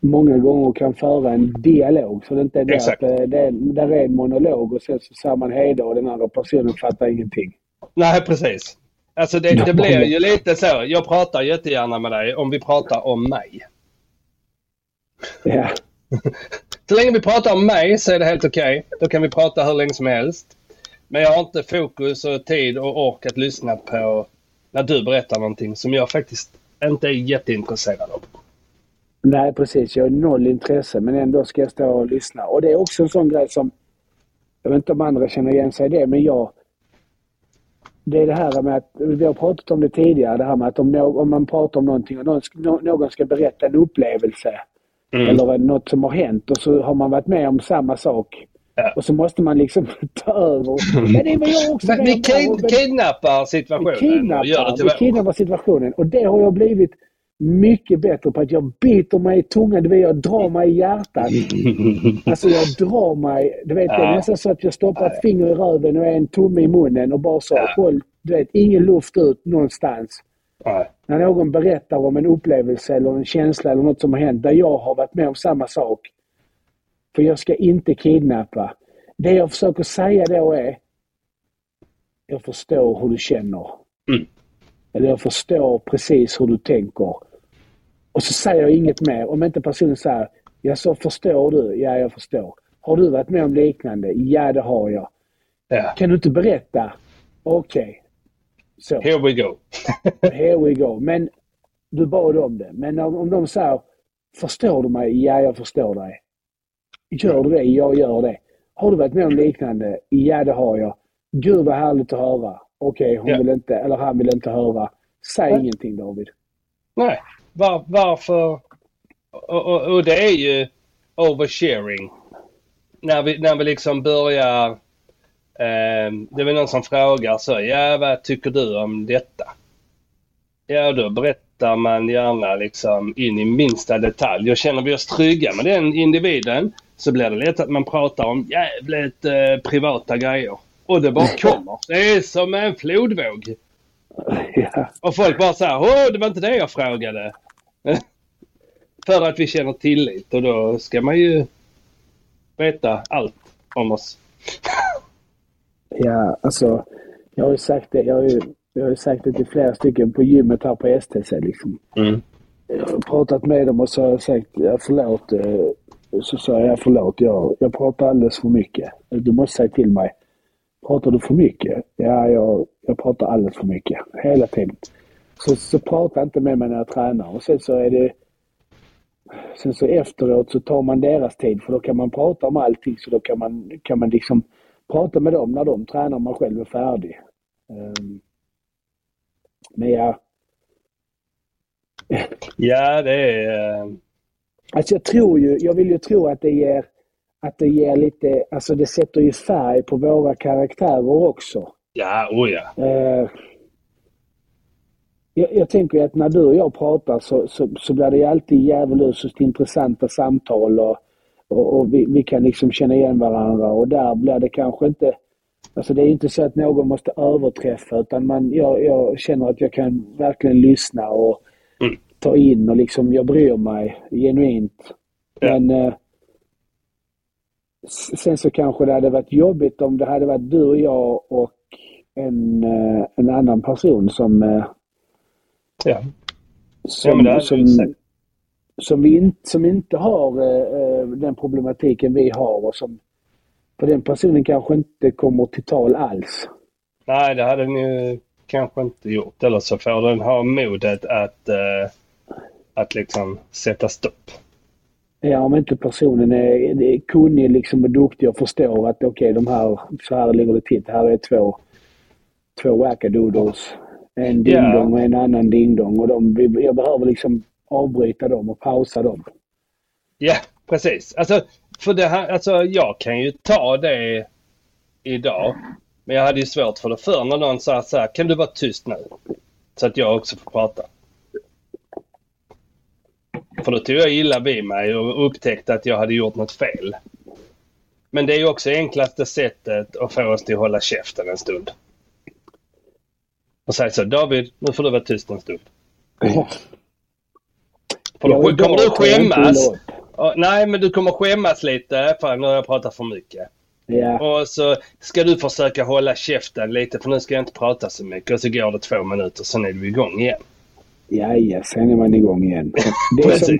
många gånger kan föra en dialog. Så det inte är det Exakt. att eh, det är, där är en monolog och sen så säger man hej då och den andra personen fattar ingenting. Nej, precis. Alltså det, det blir ju lite så. Jag pratar jättegärna med dig om vi pratar om mig. Ja, [laughs] Så länge vi pratar om mig så är det helt okej. Då kan vi prata hur länge som helst. Men jag har inte fokus och tid och ork att lyssna på när du berättar någonting som jag faktiskt inte är jätteintresserad av. nej precis. Jag har noll intresse men ändå ska jag stå och lyssna. Och det är också en sån grej som, jag vet inte om andra känner igen sig i det, men jag det är det här med att, vi har pratat om det tidigare, det här med att om, om man pratar om någonting och någon, någon ska berätta en upplevelse Mm. eller något som har hänt och så har man varit med om samma sak. Ja. Och så måste man liksom [laughs] ta över. Ja, det var jag också Vi kid, kidnappar vi situationen och gör det kidnappar, vi kidnappar situationen. Och det har jag blivit mycket bättre på. Att jag biter mig i tungan, du vet, jag drar mig i hjärtat. [laughs] Alltså jag drar mig. Du vet, det är Ja. nästan så att jag stoppar ett finger i röven och en tumme i munnen och bara så Ja. håll, du vet, ingen luft ut någonstans. Nej. När någon berättar om en upplevelse eller en känsla eller något som har hänt där jag har varit med om samma sak. För jag ska inte kidnappa. Det jag försöker säga då är jag förstår hur du känner. Mm. Eller jag förstår precis hur du tänker. Och så säger jag inget mer. Om inte personen säger ja så förstår du? Ja, jag förstår. Har du varit med om liknande? Ja, det har jag. Ja. Kan du inte berätta? Okej. Så. Here we go. [laughs] Here we go. Men du bad om det. Men om, om de säger, förstår du mig? Ja, jag förstår dig. Gör du det? Jag gör det. Har du varit med om liknande? Ja, det har jag. Gud vad härligt att höra. Okej, hon Ja. vill inte, eller han vill inte höra. Säg Nej. ingenting David. Nej. Var, varför? Och, och, och det är ju oversharing. När vi, när vi liksom börjar... Eh, det är väl någon som frågar så. Ja, vad tycker du om detta? Ja, då berättar man gärna liksom in i minsta detalj. Och känner vi oss trygga med den individen så blir det lätt att man pratar om jävligt eh, privata grejer. Och det bara kommer. Det är som en flodvåg ja. Och folk bara säger åh det var inte det jag frågade. [laughs] För att vi känner tillit och då ska man ju veta allt om oss. ja, alltså. Jag har ju sagt det. Jag har ju, jag har ju sagt det till flera stycken på gymmet här på STC liksom. Mm. Jag har pratat med dem och så har jag sagt ja, förlåt. eh, Så sa jag förlåt, jag, jag pratar alldeles för mycket. Du måste säga till mig. Pratar du för mycket? Ja, jag, jag pratar alldeles för mycket. Hela tiden. Så, så prata inte med mig när jag tränar. Och sen så är det... Sen så efteråt så tar man deras tid för då kan man prata om allting. Så då kan man, kan man liksom prata med dem när de tränar och man själv är färdig. Ehm, men ja, Ja det är... eh, Alltså jag tror ju, jag vill ju tro att det ger, att det ger lite, alltså det sätter ju färg på våra karaktärer också. Ja, oh ja. Eh, jag, jag tänker att när du och jag pratar så, så, så blir det alltid djävulusiskt intressanta samtal och, och, och vi, vi kan liksom känna igen varandra och där blir det kanske inte, alltså det är inte så att någon måste överträffa utan man, jag, jag känner att jag kan verkligen lyssna och Mm. ta in och liksom, jag bryr mig genuint. Ja. Men eh, sen så kanske det hade varit jobbigt om det hade varit du och jag och en, eh, en annan person som, eh, ja. som, Ja, det som, som, vi inte, som inte har eh, eh, den problematiken vi har och som för den personen kanske inte kommer till tal alls. Nej, det hade ni ju kanske inte gjort. Eller så får den ha modet att, eh, att liksom sätta stopp. Ja, om inte personen är, är kunnig liksom och duktig och förstår att okej, de här, så här ligger det till. Här är två, två wackadoodles. En dingdong och en annan dingdong. Och de, jag behöver liksom avbryta dem och pausa dem. Ja, precis. Alltså, för det här, alltså, jag kan ju ta det idag. Men jag hade ju svårt för det förr när någon sa så här, kan du vara tyst nu? Så att jag också får prata. För då tog jag illa vid mig och upptäckte att jag hade gjort något fel. Men det är ju också enklaste sättet att få oss till att hålla käften en stund. Och säga så, David, nu får du vara tyst en stund. För då kommer du skämmas. Och, nej, men du kommer skämmas lite för nu har jag pratat för mycket. Ja. Och så ska du försöka hålla käften lite för nu ska jag inte prata så mycket. Och så går det två minuter, sen är du igång igen. Ja, ja, sen är man igång igen. [laughs] Det som,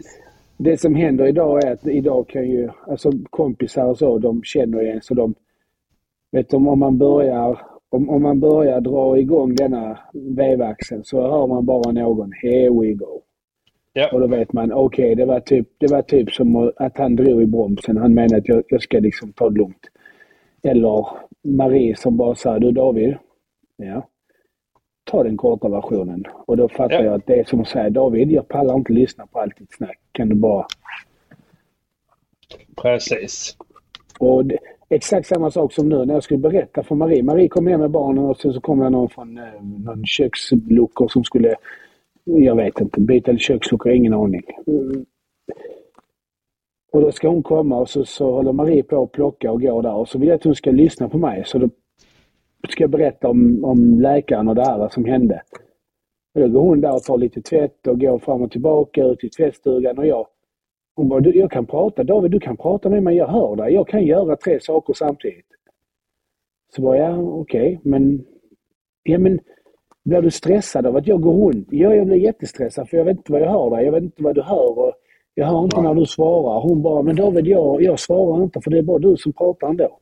det som händer idag är att idag kan ju, alltså kompisar och så, de känner igen så de, vet du, om man börjar, om, om man börjar dra igång denna vevaxeln så hör man bara någon “Here we go”. Ja. Och då vet man, okej, det, var typ, det var typ som att han drog i bromsen. Han menade att jag, jag ska liksom ta det lugnt. Eller Marie som bara sa, du David, ja, ta den korta versionen. Och då fattar Ja. jag att det är som att säga, David, jag pallar inte lyssna på allt ditt snack. Kan du bara... Precis. Och det, exakt samma sak som nu när jag skulle berätta för Marie. Marie kom hem med barnen och sen så kom det någon från eh, någon köksluckor som skulle, jag vet inte, byta köksluckor, ingen aning. Mm. Och då ska hon komma och så, så håller Marie på att plocka och går där och så vill jag att hon ska lyssna på mig. Så då ska jag berätta om, om läkaren och det här som hände. Och då går hon där och tar lite tvätt och går fram och tillbaka ut i tvättstugan och jag hon bara, du, jag kan prata. David, du kan prata med mig. Jag hör dig. Jag kan göra tre saker samtidigt. Så bara, ja, okej, men... Ja, men blir du stressad av att jag går runt? Ja, jag blir jättestressad för jag vet inte vad jag hör dig. Jag vet inte vad du hör och jag hör inte när du svarar. Hon bara, men David, jag, jag svarar inte för det är bara du som pratar ändå.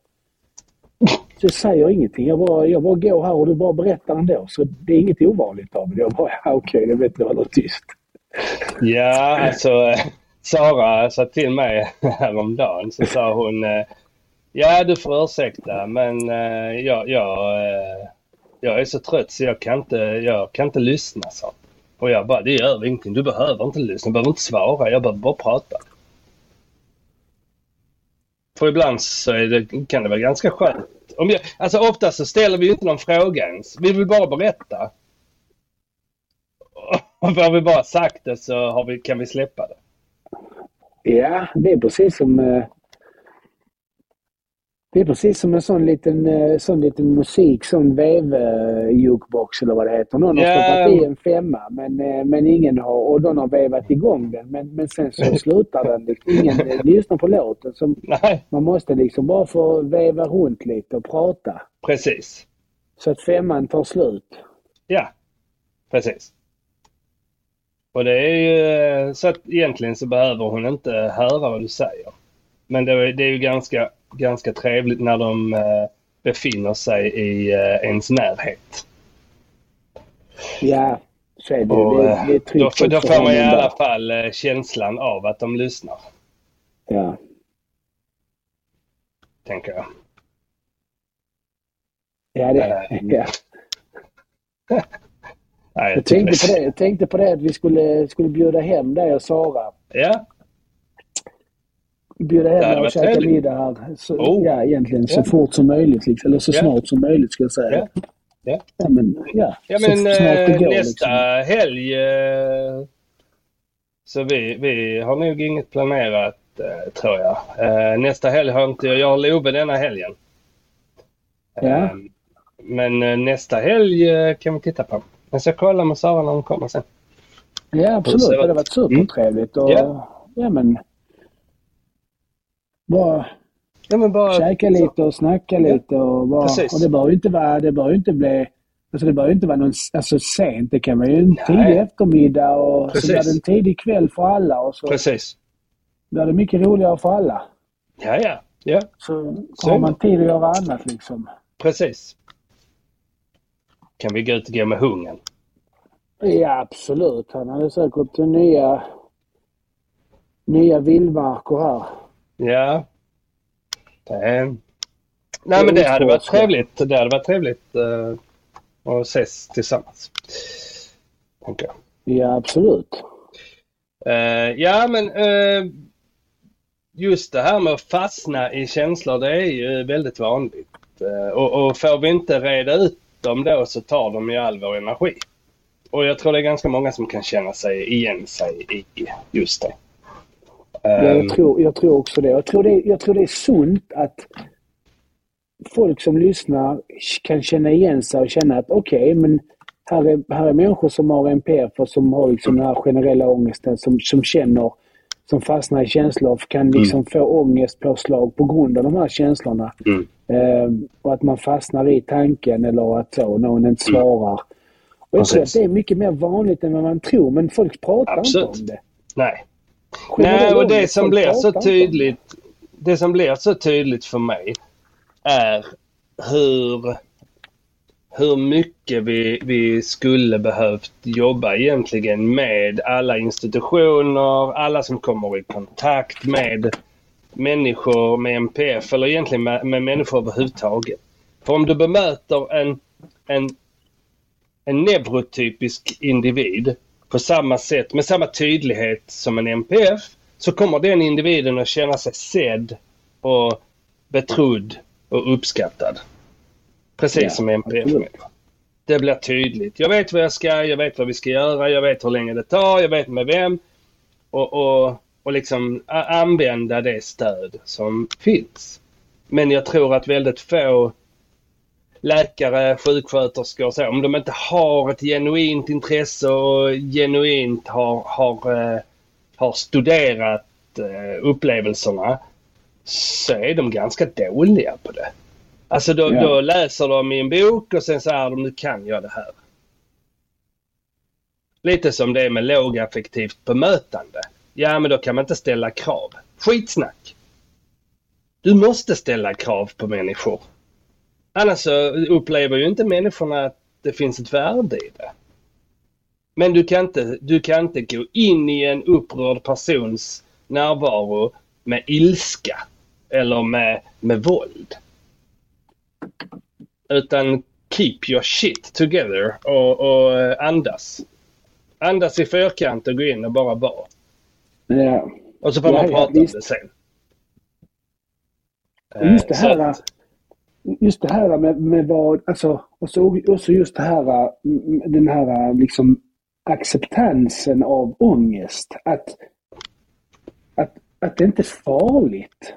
Så jag säger ingenting. Jag bara, jag bara går här och du bara berättar ändå. Så det är inget ovanligt David. Jag bara, ja, okej, det vet jag håller tyst. Ja, alltså Sara sa till mig [laughs] häromdagen så sa hon eh, Ja du får ursäkta men eh, jag, jag, eh, jag är så trött så jag kan inte, jag kan inte lyssna så. Och jag bara det gör ingenting. Du behöver inte lyssna, du behöver inte svara. Jag behöver bara prata. För ibland så är det, kan det vara ganska skönt. Om jag, alltså ofta så ställer vi inte någon fråga ens. Vi vill bara berätta. [laughs] Och har vi bara sagt det så har vi, kan vi släppa det. Ja, det är precis som... eh, Det är precis som en sån liten, eh, sån liten musik, sån vev-jukebox eller vad det heter. Någon har Ja. stoppat i en femma men, eh, men ingen har, och någon har vevat igång den men, men sen så slutar den. Ingen lyssnar på låten. Så Nej, man måste liksom bara få veva runt lite och prata. precis. Så att femman tar slut. Ja, precis. Och det är ju så att egentligen så behöver hon inte höra vad du säger. Men det är, det är ju ganska, ganska trevligt när de eh, befinner sig i eh, ens närhet. Ja, så är det. Och, det, eh, det är då, då får man i alla fall eh, känslan av att de lyssnar, Ja. tänker jag. Ja, det, Eh, [laughs] ja. [laughs] Nej, Jag tänkte på det, jag tänkte på det att vi skulle, skulle bjuda hem dig och Sara. Ja, Bjuda hem dig och käka trevligt. middag här. Så, Oh. Ja, egentligen så Ja. fort som möjligt. Liksom. Eller så Ja. snart som möjligt ska jag säga. Ja. Ja. ja men, ja. ja så men eh, går, nästa liksom. helg eh, så vi, vi har nog inget planerat eh, tror jag. Nästa helg har inte jag. Jag har Love denna helgen. Ja. Men nästa helg kan vi titta på. Jag ska kolla med Sara när hon kommer sen. Ja, absolut. Det hade varit supertrevligt. Och, Ja. ja, men... Bara Ja men bara... käka lite och snacka lite. Och, bara, Precis. och det behöver ju inte vara... Det behöver ju inte bli... Alltså det behöver inte vara någon alltså, sent. Det kan vara ju en Nej. tidig eftermiddag och Precis. så blir det en tidig kväll för alla. Och så Precis. blir det mycket roligare för alla. Ja, ja. Ja, Så, Så har man tid att göra annat liksom. precis. Kan vi gå ut och gå med hungen? Ja, absolut. Han hade säkert nya, nya vildmarker här. Ja. Det... Nej men det hade varit trevligt. Det hade varit trevligt uh, att ses tillsammans. Tänker jag. Ja, absolut. Eh, ja men eh, just det här med att fastna i känslor det är ju väldigt vanligt. Eh, och, och får vi inte reda ut dem då så tar de ju all vår energi. Och jag tror det är ganska många som kan känna sig igen sig i just det. Ja, Ehm, jag, tror, jag tror också det. Jag tror det, jag tror det är sunt att folk som lyssnar kan känna igen sig och känna att okej, men här är, här är människor som har NPF och som har liksom den här generella ångesten, som, som, känner, som fastnar i känslor kan liksom få ångestpåslag på grund av de här känslorna. Mm. Eh, och att man fastnar i tanken eller att så, någon inte svarar. Och jag tror att det är mycket mer vanligt än vad man tror, men folk pratar Absolut. inte om det. Nej. Nej, och det som blir så tydligt, det som blir så tydligt för mig är hur, hur mycket vi, vi skulle behövt jobba egentligen med alla institutioner, alla som kommer i kontakt med människor med MPF eller egentligen med, med människor överhuvudtaget. För om du bemöter en, en, en neurotypisk individ på samma sätt, med samma tydlighet som en MPF, så kommer den individen att känna sig sedd och betrodd och uppskattad. Precis Ja, som MPF. Det blir tydligt. Jag vet vad jag ska, jag vet vad vi ska göra, jag vet hur länge det tar, jag vet med vem. Och, och, och liksom använda det stöd som finns. Men jag tror att väldigt få läkare, sjuksköterskor och så, om de inte har ett genuint intresse och genuint har, har, eh, har studerat eh, upplevelserna så är de ganska dåliga på det. Alltså då, Ja. då läser de i en bok och sen säger de nu kan jag det här. Lite som det är med lågaffektivt bemötande. Ja, men då kan man inte ställa krav. Skitsnack! Du måste ställa krav på människor. Annars så upplever ju inte människorna att det finns ett värde i det. Men du kan inte, du kan inte gå in i en upprörd persons närvaro med ilska eller med, med våld. Utan keep your shit together och, och eh, andas. Andas i fyrkant och gå in och bara vara. Ja. Och så får Ja, man ja, prata om visst. det sen. Och just det Eh, här, att- just det här med, med vad, alltså, och så också just det här, mm, den här liksom acceptansen av ångest. Att, att, att det inte är farligt.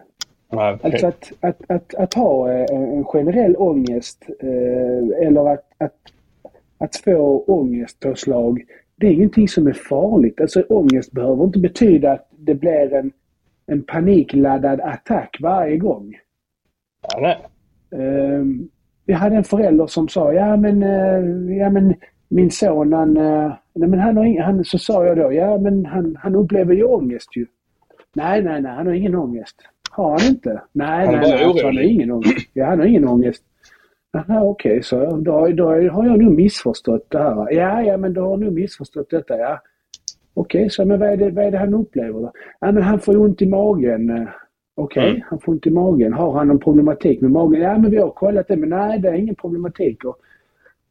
Ja, Alltså att, att, att, att ha eh, en generell ångest eh, eller att, att, att få ångestpåslag, det är ingenting som är farligt. Alltså ångest behöver inte betyda att det blir en, en panikladdad attack varje gång. nej. Eh, jag hade en förälder som sa, ja men, eh, ja, men min son han, nej, men han har ing- han, så sa jag då, ja men han, han upplever ju ångest ju. Nej, nej, nej, han har ingen ångest. Har han inte? Nej, Han nej, alltså, han har ingen ångest. Ja, han har ingen ångest. Jaha, okej, så. Då, då har jag nog missförstått det här. Ja, ja, men du har nog missförstått detta, ja. Okej, så men vad är, det, vad är det han upplever då? Ja, men han får ont i magen. Eh, Okej, Mm. han får ont i magen. Har han någon problematik med magen? Ja, men vi har kollat det, men nej, det är ingen problematik. Och,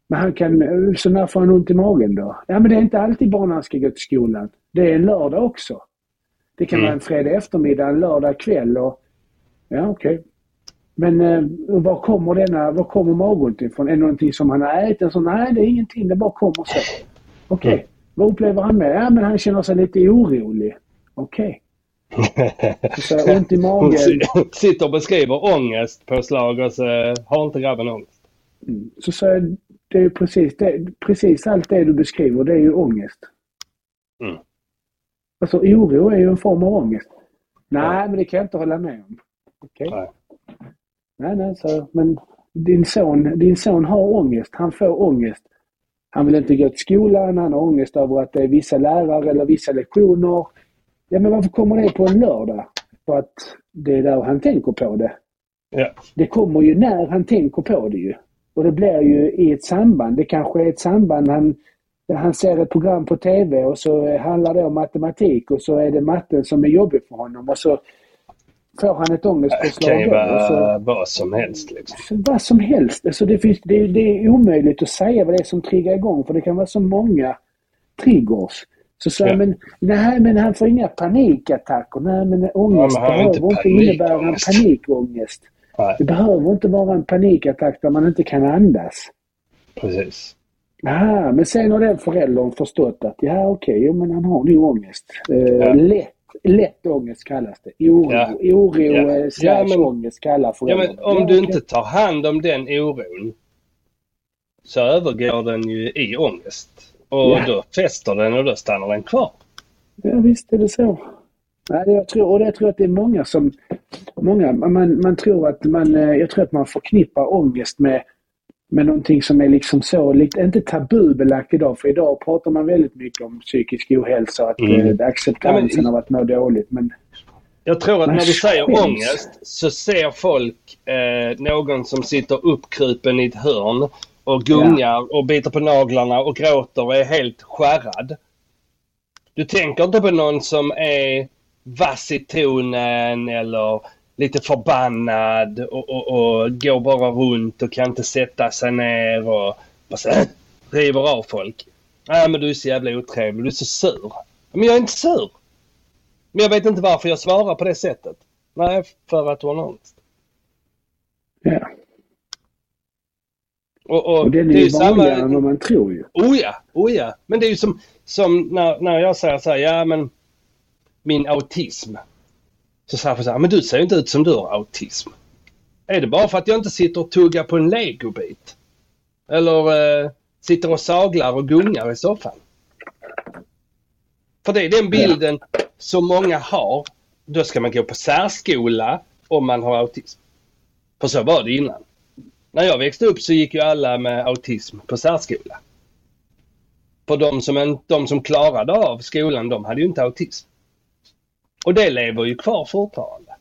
men han kan, eh, så när får han ont i magen då? Ja, men det är inte alltid bara när han ska gå till skolan. Det är en lördag också. Det kan Mm. vara en fredag eftermiddag, en lördag kväll och... Ja, okej. Men eh, var kommer denna, var kommer magont ifrån? Är det någonting som han har ätit? Så, nej, det är ingenting. Det bara kommer så. Okej. Mm. Vad upplever han med? Ja, men han känner sig lite orolig. Okej. [laughs] Så ont i magen. si- sitter och beskriver ångest på slag och så har inte grabben ångest. Mm. Så, så det är precis, det, precis allt det du beskriver, det är ju ångest. Mm. Alltså oro är ju en form av ångest. Nej, men det kan jag inte hålla med om. Okej. Nej. Nej, nej, så, men din son, din son har ångest. Han får ångest. Han vill inte gå till skolan. Han har ångest över att det är vissa lärare eller vissa lektioner. Ja, men varför kommer det på en lördag? För att det är där han tänker på det. Ja. Det kommer ju när han tänker på det ju. Och det blir ju i ett samband. Det kanske är ett samband. Han, han ser ett program på TV och så handlar det om matematik och så är det matten som är jobbig för honom och så får han ett Det ångestpåslag. kan ju vara vad som helst. Liksom. vad som helst. Alltså det, finns, det, det är omöjligt att säga vad det är som triggar igång för det kan vara så många triggers. Så sa Ja. men nej men han får inga panikattacker. Nej men ångest Ja, men har inte behöver inte innebära en panikångest. Nej, Det behöver inte vara en panikattack där man inte kan andas. precis. Aha, men sen har den föräldern förstått att ja okej, jo, men han har nog ångest. Eh, Ja. lätt, lätt ångest kallas det. Oro, Ja. oro Ja. eh, slash Ja, ångest kallar Ja, föräldrarna. men om Ja, du inte tar hand om den oron så övergår den ju i ångest. Och Ja. då fäster den och då stannar den kvar. Ja, visst är det så. Jag tror, och jag tror att det är många som... Många, man, man tror att man... Eh, jag tror att man förknippar ångest med, med någonting som är liksom så, lite, inte tabubelagt idag. För idag pratar man väldigt mycket om psykisk ohälsa och att mm. eh, acceptansen ja, men, av att må dåligt. Men jag tror att när du säger skäms. ångest så ser folk eh, någon som sitter uppkrupen i ett hörn och gungar ja. och biter på naglarna och gråter och är helt skärrad. Du tänker inte på någon som är vass i tonen eller lite förbannad och, och, och går bara runt och kan inte sätta sig ner och bara så, äh, [clears throat] river av folk. Nej men du är så jävla otrevlig, du är så sur. Men jag är inte sur. Men jag vet inte varför jag svarar på det sättet. Nej, för att du har ångest. Ja. Och, och, och den är, är ju vanligare samma... än vad man tror ju. Oh ja, oh ja. Men det är ju som, som när, när jag säger så här, ja men min autism. Så säger folk så här, men du ser ju inte ut som du har autism. Är det bara för att jag inte sitter och tuggar på en legobit? Eller eh, sitter och saglar och gungar i soffan? För det är den bilden ja. som många har. Då ska man gå på särskola om man har autism. För så var det innan. När jag växte upp så gick ju alla med autism på särskola. För de som, de som klarade av skolan, de hade ju inte autism. Och det lever ju kvar fortfarande.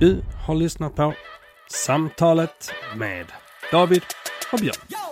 Du har lyssnat på Samtalet med David och Björn.